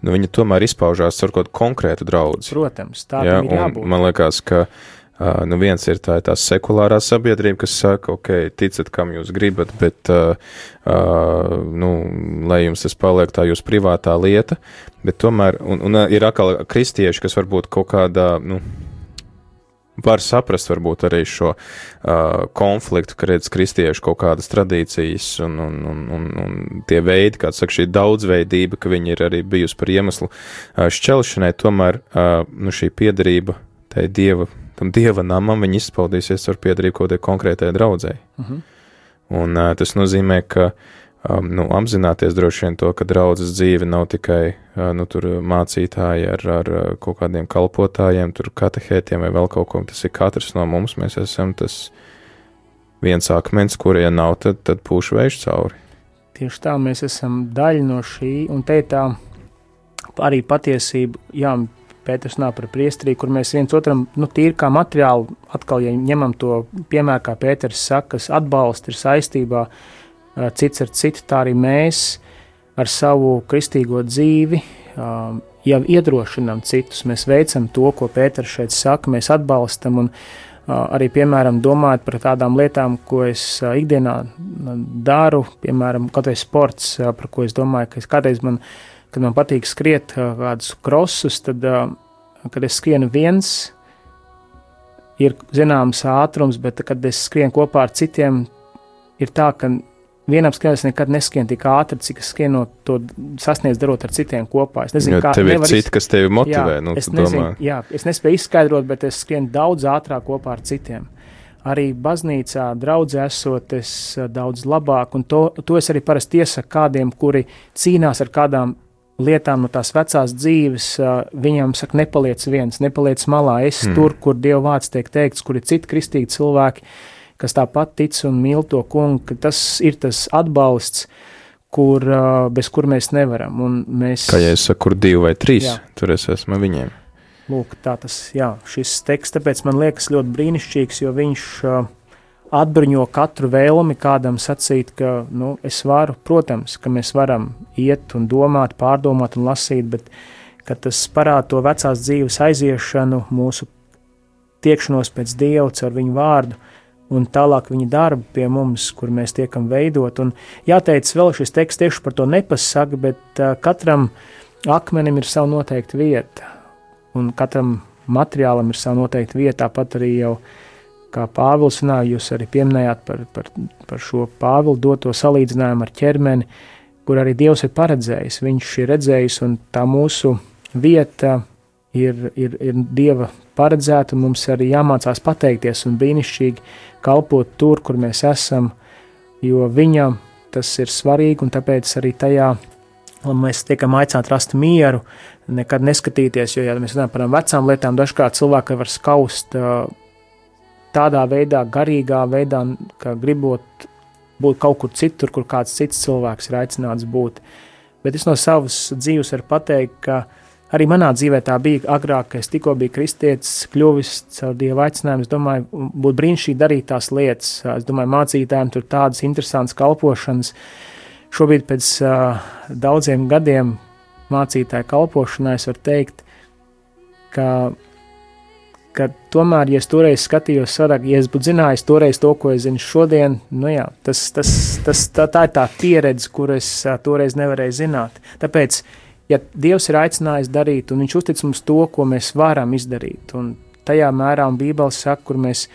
Nu, viņa tomēr izpaužās ar kaut kādu konkrētu draugu. Protams, tā ja, ir jābūt. Man liekas, ka uh, nu viens ir tā, tā sekulārā sabiedrība, kas saka, ok, ticat, kam jūs gribat, bet, uh, uh, nu, lai jums tas paliek tā jūsu privātā lieta, Bet tomēr, un, un ir atkal kristieši, kas varbūt kaut kādā, nu, var saprast varbūt arī šo uh, konfliktu, ka redz kristiešu kaut kādas tradīcijas un, un, un, un, un tie veidi, kāds saka, šī daudzveidība, ka viņi ir arī bijusi par iemeslu uh, šķelšanai, tomēr uh, nu, šī piedarība tai dieva, tam dieva namam, viņi izpaudīsies ar piedarību kaut kādai konkrētai draudzēji. Uh -huh. Un uh, tas nozīmē, ka um, nu, apzināties droši vien to, ka draudzes dzīve nav tikai uh, nu, mācītāji ar, ar kaut kādiem kalpotājiem, tur katehētiem vai vēl kaut ko. Tas ir katrs no mums. Mēs esam tas viens akmens, kuriem nav, tad, tad pūš vējš cauri. Tieši tā, mēs esam daļa no šī, un te tā arī patiesība, jā, Pēters nav par priestrī, kur mēs viens otram, nu, tīri kā materiālu, atkal, ja ņemam to piemēru, kā Pēters saka, kas atbalsta ir saistībā, cits ar citu, tā arī mēs ar savu kristīgo dzīvi jau iedrošinām citus. Mēs veicam to, ko Pēters šeit saka, mēs atbalstam un arī, piemēram, domājot par tādām lietām, ko es ikdienā daru, piemēram, kaut vai sports, par ko es domāju, ka es kādreiz man, kad man patīk skriet kādus krosus, tad, kad es skrienu viens, ir zināms ātrums, bet kad es skrienu kopā ar citiem, ir tā, ka vienam skrejējam nekad neskrien tik ātri, cik es skrienu to sasniedz darot ar citiem kopā. Es nezinu, Jo kā tev ir nevar citi, kas tevi motivē. Jā, nu, es, nezinu, domā. jā, es nespēju izskaidrot, bet es skrienu daudz ātrāk kopā ar citiem. Arī baznīcā, draudzē esot, es daudz labāk, un to, to es arī parasti iesaku kādiem, kuri cīnās ar kādām lietām no tās vecās dzīves. Viņam saka, nepaliec viens, nepaliec malā. Es mm. tur, kur Dieva vārds tiek teikts, kur ir citi kristīgi cilvēki, kas tāpat tic un mīl to kungu, tas ir tas atbalsts, kur, bez kur mēs nevaram. Un mēs, Kā jau es saku, kur divi vai trīs, Jā. tur es esmu viņiem. Lūk, tā tas, jā, šis teksts, tāpēc man liekas ļoti brīnišķīgs, jo viņš uh, atbruņo katru vēlmi kādam sacīt, ka, nu, es varu, protams, ka mēs varam iet un domāt, pārdomāt un lasīt, bet, tas parāda to vecās dzīves aiziešanu, mūsu tiekšanos pēc Dieva caur viņu vārdu, un tālāk viņa darbu pie mums, kur mēs tiekam veidot. Un jāteic, vēl šis teksts tieši par to nepasaka, bet uh, katram akmenim ir sava noteikta vieta, un katram materiālam ir sava noteikta vieta. Tāpat arī jau, kā Pāvils runāja, jūs arī pieminējāt par, par, par šo Pāvilu doto salīdzinājumu ar ķermeni, kur arī Dievs ir paredzējis. Viņš ir redzējis, un tā mūsu vieta ir, ir, ir Dieva paredzēta, un mums arī jāmācās pateikties un brīnišķīgi kalpot tur, kur mēs esam, jo viņam tas ir svarīgi, un tāpēc arī tajā un mēs tiekam aicināti rast mieru, nekad neskatīties, jo, ja mēs runājam par vecām lietām, dažkārt cilvēki var skaust ā, tādā veidā, garīgā veidā, ka gribot būt kaut kur citur, kur kāds cits cilvēks ir aicināts būt. Bet es no savas dzīves varu pateikt, ka arī manā dzīvē tā bija agrāk, kad es tikko biju kristietis, kļuvis caur Dieva aicinājumu. Es domāju, būtu brīnišķīgi darīt tās lietas. Es domāju, mācītājiem tur tādas interesantas kalpošanas. Šobrīd pēc uh, daudziem gadiem mācītāju kalpošanā es varu teikt, ka, ka tomēr, ja es toreiz skatījos sarāk, ja es būtu zinājis toreiz to, ko es zinu šodien, nu jā, tas, tas, tas, tā, tā ir tā pieredze, kur es toreiz nevarēju zināt. Tāpēc, ja Dievs ir aicinājis darīt, un Viņš uztic mums to, ko mēs varam izdarīt, un tajā mērā, un Bībeles saka, kur mēs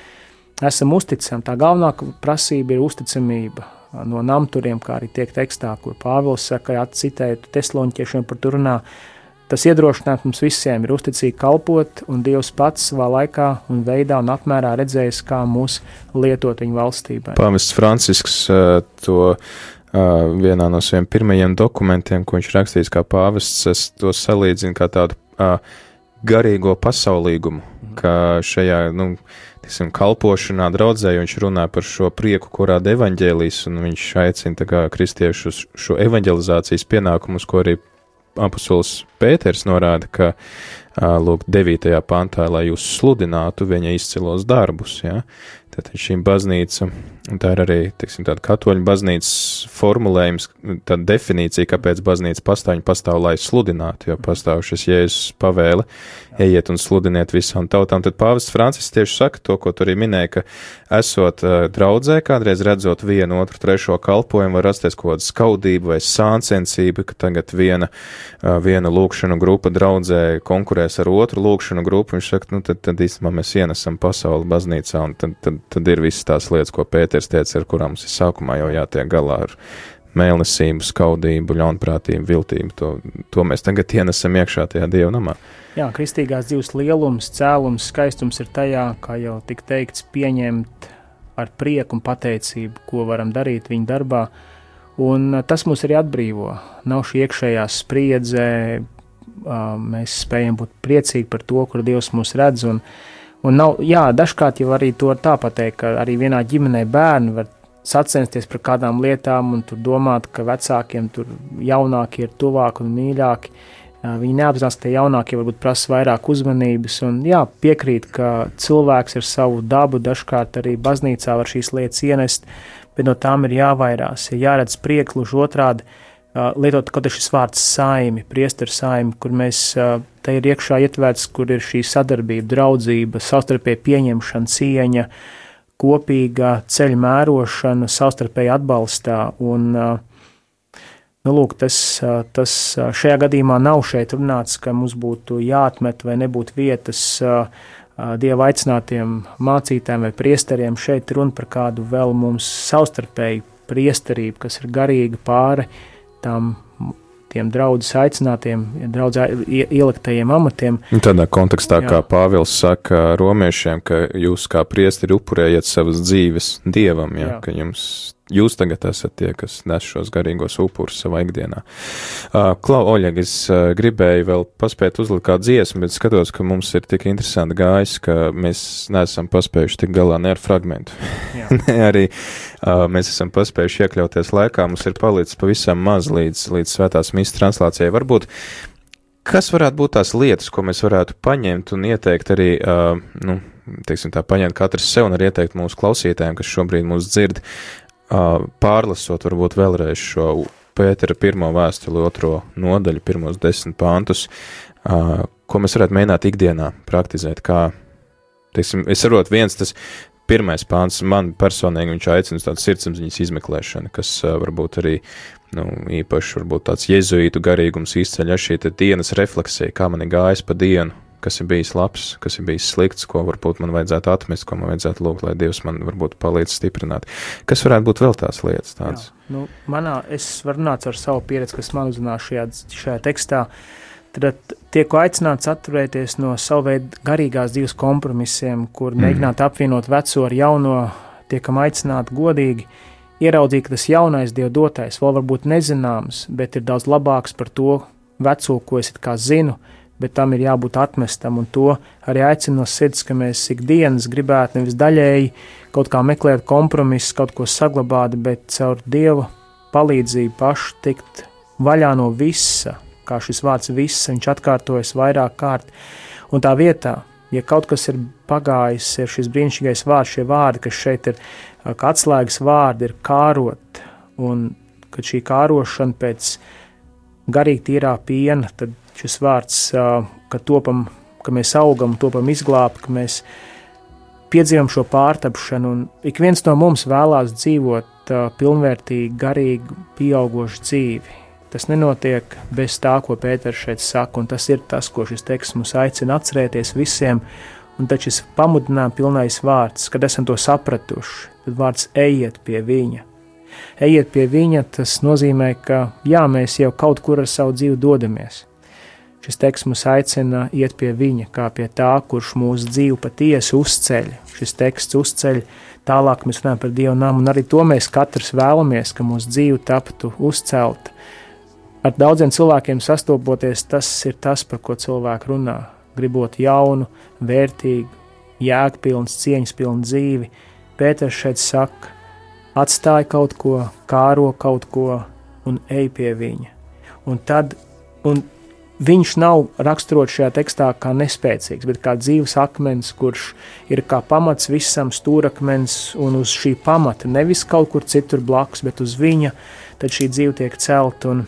esam uzticami, tā galvenā prasība ir uzticamība no namturiem, kā arī tiek tekstā, kur Pāvils saka, atcitēt tesloņķiešiem par to runā. Tas iedrošināt mums visiem ir uzticīgi kalpot, un Dievs pats savā laikā un veidā un apmērā redzējis, kā mūs lietot viņa valstībai. Pāvests Francisks uh, to uh, vienā no saviem pirmajiem dokumentiem, ko viņš rakstījis kā pāvests, es to salīdzinu kā tādu uh, garīgo pasaulīgumu, ka šajā, nu, tiksim, kalpošanā draudzē viņš runā par šo prieku, kurā evaņģēlīs, un viņš aicina kā kristiešus šo evaņģelizācijas pienākumus, ko arī apustulis Pēters norāda, ka, lūk, 9. pantā, lai jūs sludinātu viņa izcilos darbus, ja, tad šī baznīca, tā ir arī, teiksim, tāda katoļu baznīcas formulējums, tāda definīcija, kāpēc baznīca pastāv, viņa pastāv, lai sludinātu, jo pastāv šis Jēzus pavēle, ejiet un sludiniet visām tautām, tad pāvests Francis tieši saka to, ko tu arī minēji, ka esot uh, draudzē, kādreiz redzot vienu, otru, trešo kalpojumu, var rasties kaut kāda skaudība vai sāncensība, ka tagad viena, uh, viena lūkšanu grupa draudzē konkurēs ar otru lūkšanu grupu, viņš saka, nu tad, tad īstenībā mēs ienesam pasauli baznīcā, un tad, tad, tad ir visas tās lietas, ko Pēters teica, ar kurām mums ir sākumā jau jātiek galā ar mēlnesību, skaudību, ļaunprātību, viltību. To, to mēs tagad ienesam iekšā tajā dieva namā. Jā, kristīgās dzīves lielums, cēlums, skaistums ir tajā, kā jau tika teikts, pieņemt ar prieku un pateicību, ko varam darīt viņa darbā. Un uh, tas mūs arī atbrīvo. Nav šī iekšējā spriedze, uh, mēs spējam būt priecīgi par to, kur Dievs mūs redz. Un, un nav, jā, dažkārt jau arī to var tā pateikt, ka arī vienā ģimenē bērni var sacensties par kādām lietām un tur domāt, ka vecākiem tur jaunākie ir tuvāki un mīļāki. Viņi neapzinās, ka tie jaunākie varbūt prasa vairāk uzmanības. Un, jā, piekrīt, ka cilvēks ar savu dabu dažkārt arī baznīcā var šīs lietas ienest, bet no tām ir jāvairās, ir jāredz priekluži otrādi. Lietot kaut šis vārds saimi, priesteru saimi, kur mēs te ir iekšā ietverts, kur ir šī sadarbība, draudzība, savstarpēja pieņemšana, cieņa, kopīga ceļa mērošana, savstarpēji atbalstā. Un, nu, lūk, tas, tas šajā gadījumā nav šeit runāts, ka mums būtu jāatmet vai nebūtu vietas dieva aicinātiem mācītājiem vai priesteriem. Šeit runa par kādu vēl mums savstarpēju priesterību, kas ir garīga pāri tam tiem draudzes aicinātiem, draudzē ieliktajiem amatiem. Un Tādā kontekstā, Jā. kā Pāvils saka romiešiem, ka jūs kā priesteri upurējat savas dzīves dievam, ja, Jā. ka jums, jūs tagad esat tie, kas nes šos garīgos upurus savā ikdienā. Uh, Klau, Oļeg, es uh, gribēju vēl paspēt uzlikt kādu dziesmu, bet skatos, ka mums ir tik interesanti gājis, ka mēs neesam paspējuši tik galā ne ar fragmentu. Ne arī uh, mēs esam paspējuši iekļauties laikā, mums ir palicis pavisam maz līdz, līdz svētās misijas translācijai. Varbūt Kas varētu būt tās lietas, ko mēs varētu paņemt un ieteikt arī, uh, nu, teiksim tā, paņemt katrs sev un arī ieteikt mūsu klausītājiem, kas šobrīd mūs dzird, pārlasot varbūt vēlreiz šo Pētera pirmo vēstuli, otro nodaļu, pirmos desmit pāntus, ko mēs varētu mēģināt ikdienā praktizēt, kā, teiksim, es saprotu, viens tas pirmais pāns man personīgi viņš aicina uz tādu sirdsapziņas izmeklēšanu, kas varbūt arī nu, īpaši varbūt tāds jezuītu garīgums izceļ ar šī dienas refleksija, kā man ir gājis pa dienu, kas ir bijis labs, kas ir bijis slikts, ko varbūt man vajadzētu atmest, ko man vajadzētu lūgt, lai Dievs man varbūt palīdz stiprināt. Kas varētu būt vēl tās lietas tādas? Jā, nu, manā, es varu runāt ar savu pieredzi, kas man uzrunā šajā, šajā tekstā. Tad tiek aicināts atturēties no savu veidu garīgās dzīves kompromisiem, kur Mhm. mēģināt apvienot veco ar jauno, tiekam aicināti godīgi, ieraudzīt, ka tas jaunais Dieva dotais vēl varbūt nezināms, bet ir daudz labāks par to veco, ko es it kā zinu, bet tam ir jābūt atmestam, un to arī aicinu no sirds, ka mēs ikdienas gribētu nevis daļēji kaut kā meklēt kompromisus, kaut ko saglabāt, bet caur Dieva palīdzību pašu tikt vaļā no visa, kā šis vārds viss, viņš atkārtojas vairāk kārt, un tā vietā, ja kaut kas ir pagājis, ir šis brīnišķīgais vārds, šie vārdi, kas šeit ir, kā atslēgas vārdi, ir kārot, un kad šī kārošana pēc garīgi tīrā piena, tad šis vārds, ka topam, ka mēs augam, topam izglābt, ka mēs piedzīvam šo pārtapšanu, ik viens no mums vēlās dzīvot pilnvērtīgu, garīgu, pieaugušu dzīvi. Tas nenotiek bez tā, ko Pēters šeit saka, un tas ir tas, ko šis teksts mums aicina atcerēties visiem. Un tad šis pamudinājuma pilnais vārds, kad esam to sapratuši, tad vārds ejiet pie viņa. Ejiet pie viņa, tas nozīmē, ka jā, mēs jau kaut kur ar savu dzīvi dodamies. Šis teksts mums aicina iet pie viņa, kā pie tā, kurš mūsu dzīvi patiesi uzceļ. Šis teksts uzceļ, tālāk mēs runājam par Dievu namu, un arī to mēs katrs vēlamies, ka mūsu dzīve taptu uzcelta. Ar daudziem cilvēkiem sastopoties, tas ir tas, par ko cilvēki runā. Gribot jaunu, vērtīgu, jēgpilnu, cieņas pilnu dzīvi, Pēters šeit saka, atstāj kaut ko, kāro kaut ko un ej pie viņa. Un tad, un viņš nav raksturots šajā tekstā kā nespēcīgs, bet kā dzīves akmens, kurš ir kā pamats visam stūrakmens, un uz šī pamata nevis kaut kur citur blakus, bet uz viņa, tad šī dzīve tiek celta. Un,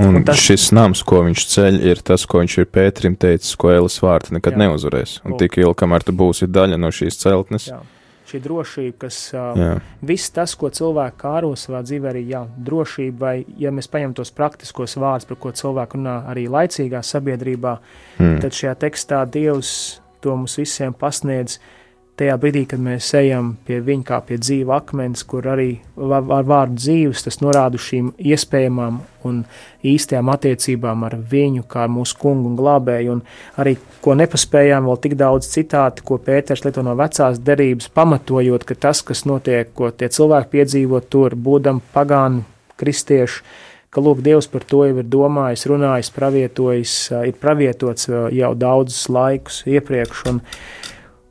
Un, Un tas... šis nams, ko viņš ceļ, ir tas, ko viņš ir Pēterim teicis, ko Elis vārta nekad Jā. neuzvarēs. Un tik ilgi, kamēr tu būsi daļa no šīs celtnes. jā, šī drošība, kas Jā. viss tas, ko cilvēki kāro savā dzīvē, arī jā, drošība, vai ja mēs paņemam tos praktiskos vārdus, par ko cilvēki runā arī laicīgā sabiedrībā, Hmm. tad šajā tekstā Dievs to mums visiem pasniedz. Tajā brīdī, kad mēs ejam pie viņa kā pie dzīva akmens, kur arī ar vārdu dzīves, tas norāda šīm iespējamām un īstajām attiecībām ar viņu, kā ar mūsu kungu un glābēju, un arī, ko nepaspējām, vēl tik daudz citāti, ko Pēters lieto no vecās derības, pamatojot, ka tas, kas notiek, ko tie cilvēki piedzīvo tur, būdam pagānu kristieši, ka lūk, Dievs par to jau ir domājis, runājis, pravietojis, ir pravietots jau daudzus laikus iepriekš. Un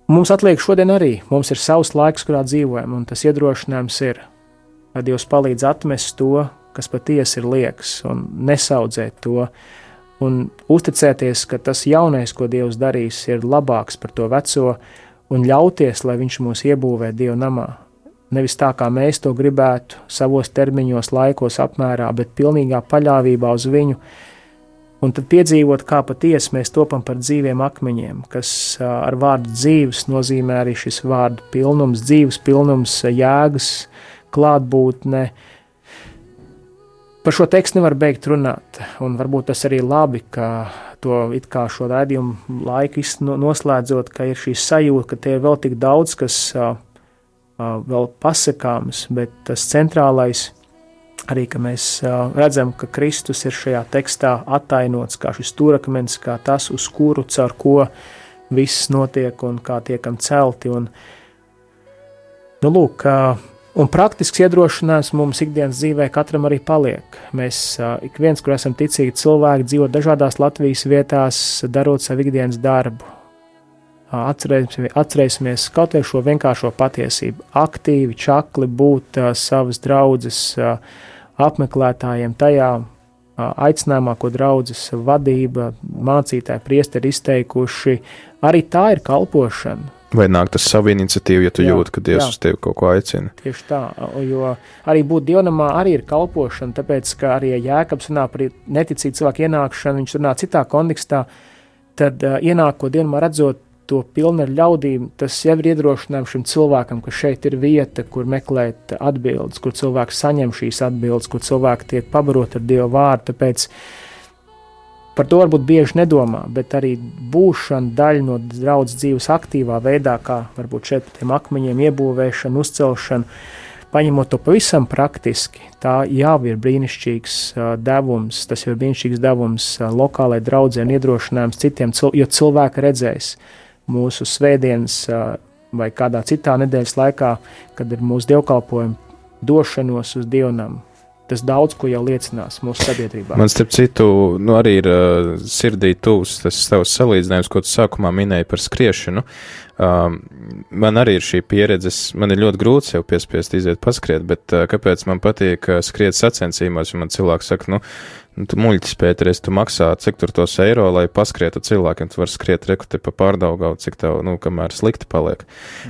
mums atliek šodien arī, mums ir savs laiks, kurā dzīvojam, un tas iedrošinājums ir, lai Dievs palīdz atmest to, kas patiesi ir liekas, un nesaudzēt to, un uzticēties, ka tas jaunais, ko Dievs darīs, ir labāks par to veco, un ļauties, lai Viņš mūs iebūvē Dieva namā. Nevis tā, kā mēs to gribētu, savos termiņos, laikos, apmērā, bet pilnīgā paļāvībā uz viņu. Un tad piedzīvot, kā patiesi mēs topam par dzīviem akmeņiem, kas ar vārdu dzīves nozīmē arī šis vārdu pilnums, dzīves pilnums, jēgas, klātbūtne. par šo tekstu nevar beigt runāt, un varbūt tas arī labi, ka to it kā šo raidījumu laiku noslēdzot, ka ir šī sajūta, ka te ir vēl tik daudz, kas vēl pasakāms, bet tas centrālais arī, mēs redzam, ka Kristus ir šajā tekstā attainots kā šis stūrakmens, kā tas, uz kuru caur ko viss notiek un kā tiekam celti. Un, nu, lūk, un praktisks iedrošinājums mums ikdienas dzīvē katram arī paliek. Mēs ik viens, kur esam ticīgi cilvēki, dzīvo dažādās Latvijas vietās, darot savu ikdienas darbu. Atcerēsimies, atcerēsimies kaut vai šo vienkāršo patiesību. Aktīvi, čakli būt uh, savas draudzes uh, apmeklētājiem tajā aicinājumā, ko draudzes vadība, mācītāji, priesteri izteikuši. Arī tā ir kalpošana. Vai nāk tas savu iniciatīvu, ja tu Jā, jūti, ka Dievs jā. uz tevi kaut ko aicina? Tieši tā, jo arī būt dievnamā arī ir kalpošana, tāpēc, ka arī Jēkabs runā par neticīgu cilvēku ienākšanu, viņš runā citā kontekstā, tad uh, ienākot dievnamā redzot to pilnu ar ļaudīm, tas jau ir iedrošinājums šim cilvēkam, ka šeit ir vieta, kur meklēt atbildes, kur cilvēks saņem šīs atbildes, kur cilvēki tiek pabarot ar Dievu vārdu, tāpēc par to varbūt bieži nedomā, bet arī būšana daļa no draudzes dzīves aktīvā veidā, kā varbūt šeit tiem akmeņiem iebūvēšana, uzcelšana, paņemot to pavisam praktiski, tā jau ir brīnišķīgs uh, devums, tas jau ir brīnišķīgs devums uh, lokālai draudzē un iedrošinājums citiem, cil jo cilvēki redzēs mūsu svētdienas uh, vai kādā citā nedēļas laikā, kad ir mūsu dievkalpojumi došanos uz dievnam. Tas daudz ko jau liecinās mūsu sabiedrībā. Man, starp citu, nu, arī ir uh, sirdī tūs tas tavs salīdzinājums, ko tu sākumā minēji par skriešanu. Um, man arī ir šī pieredze, man ir ļoti grūti sev piespiest iziet paskriet, bet uh, kāpēc man patīk uh, skriet sacensībās, jo man cilvēks saka, nu, nu tu muļķis, Pēteris, tu maksā cik tur tos eiro, lai paskrietu cilvēkiem, tu vari skriet rekute pa pārdaugau, cik tev, nu, kamēr slikti paliek.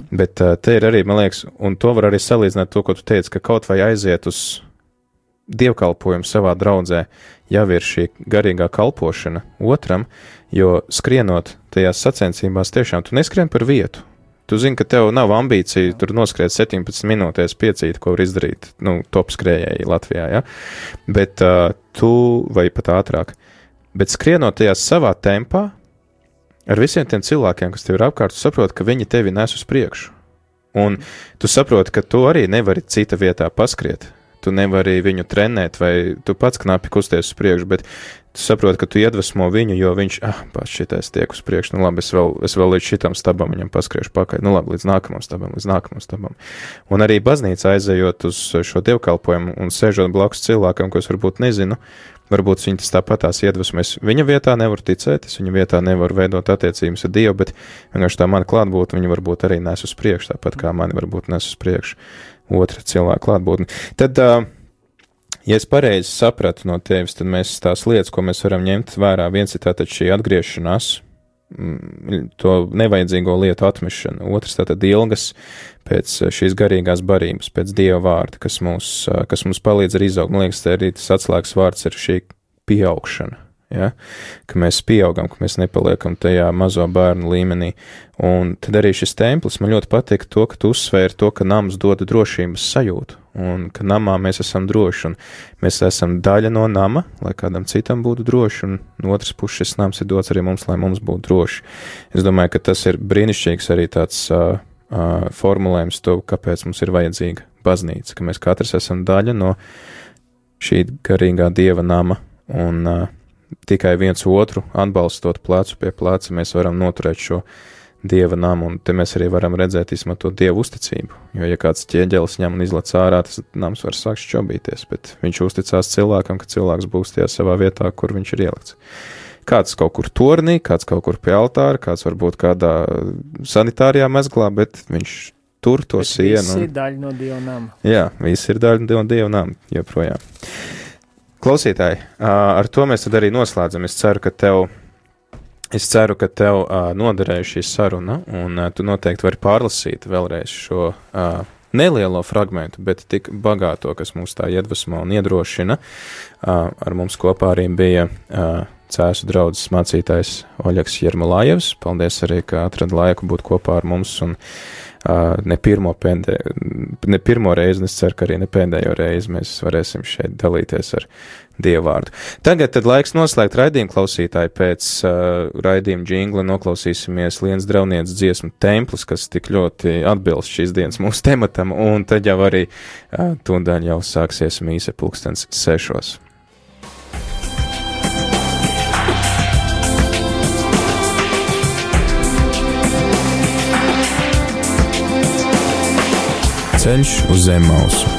Bet uh, te ir arī, man liekas, un to var arī salīdzināt to, ko tu teici, ka kaut vai aiziet uz dievkalpojumu savā draudzē jau ir šī garīgā kalpošana otram, jo skrienot tajās sacensībās tiešām tu neskrien par vietu. Tu zini, ka tev nav ambīcija tur noskriet 17 minūtēs piecīt, ko var izdarīt, nu, top skrējēji Latvijā, ja? Bet uh, tu, vai pat ātrāk, bet skrienot tajā savā tempā, ar visiem tiem cilvēkiem, kas tev ir apkārt, tu saproti, ka viņi tevi nes uz priekšu. Un tu saproti, ka tu arī nevari cita vietā paskriet. Tu nevari viņu trenēt, vai tu pats knapi kusties uz priekšu, bet tu saproti, ka tu iedvesmo viņu, jo viņš, ah, pats šitais tiek uz priekšu, nu labi, es vēl, es vēl līdz šitam stabam viņam paskriešu pakaļ, nu labi, līdz nākamam stabam, līdz nākamam stabam. Un arī baznīca aizejot uz šo dievkalpojumu un sēžot blakus cilvēkam, ko es varbūt nezinu, varbūt viņi tas tāpatās iedvesmojas. Viņa vietā nevar ticēt, es viņa vietā nevaru veidot attiecības ar Dievu, bet vienkārši tā mana klātbūtne, viņa varbūt arī nes uz priekšu, tāpat kā mani varbūt nes uz priekšu otra cilvēka klātbūtne. Tad, ja es pareizi sapratu no tevis, tad mēs tās lietas, ko mēs varam ņemt vērā, viens ir tātad šī atgriešanās, mm, to nevajadzīgo lietu atmešana, otrs tātad ilgas pēc šīs garīgās barības, pēc dieva vārda, kas mums, kas mums palīdz arī izaugt. Man liekas, te arī tas atslēgas vārds ir šī pieaugšana. Ja? Ka mēs pieaugam, ka mēs nepaliekam tajā mazo bērnu līmenī. Un tad arī šis templis man ļoti patīk to, ka tu uzsvēri to, ka nams dod drošības sajūtu. Un ka namā mēs esam droši, un mēs esam daļa no nama, lai kādam citam būtu droši, un no otras puses šis nams ir dots arī mums, lai mums būtu droši. Es domāju, ka tas ir brīnišķīgs arī tāds uh, uh, formulējums to, kāpēc mums ir vajadzīga baznīca, ka mēs katrs esam daļa no šī garīgā dieva nama, un uh, tikai viens otru atbalstot plecu pie pleca, mēs varam noturēt šo dieva namu, un te mēs arī varam redzēt to dievu uzticību. Jo, ja kāds ķieģelis ņem un izlec ārā, tas nams var sākt šķobīties, bet viņš uzticās cilvēkam, ka cilvēks būs tajā savā vietā, kur viņš ir ielikts. Kāds kaut kur tornī, kāds kaut kur pie altāra, kāds varbūt kādā sanitārijā mezglā, bet viņš tur to Tas sienu. ir daļa no dieva nama. Jā, viss ir daļa no dieva nama joprojām. Klausītāji, ar to mēs tad arī noslēdzam. Es ceru, ka tev, es ceru, ka tev ā, noderēja šī saruna, un ā, tu noteikti vari pārlasīt vēlreiz šo ā, nelielo fragmentu, bet tik bagāto, kas mūs tā iedvesmo un iedrošina. Ā, Ar mums kopā arī bija ā, Cēsu draugs mācītājs Oļegs Jermulājevs. Paldies arī, ka atrada laiku būt kopā ar mums un ne pirmo, pēdē, ne pirmo reizi, un es ceru, ka arī ne pēdējo reizi mēs varēsim šeit dalīties ar Dievu vārdu. Tagad tad laiks noslēgt raidījumu klausītāji. Pēc uh, raidījuma jingla noklausīsimies Lienas drauniecas dziesmu templis, kas tik ļoti atbilst šīs dienas mūsu tematam, un tad jau arī uh, tūdaļ jau sāksies mīsa pulkstens sešos. Ceļš uz zem mausu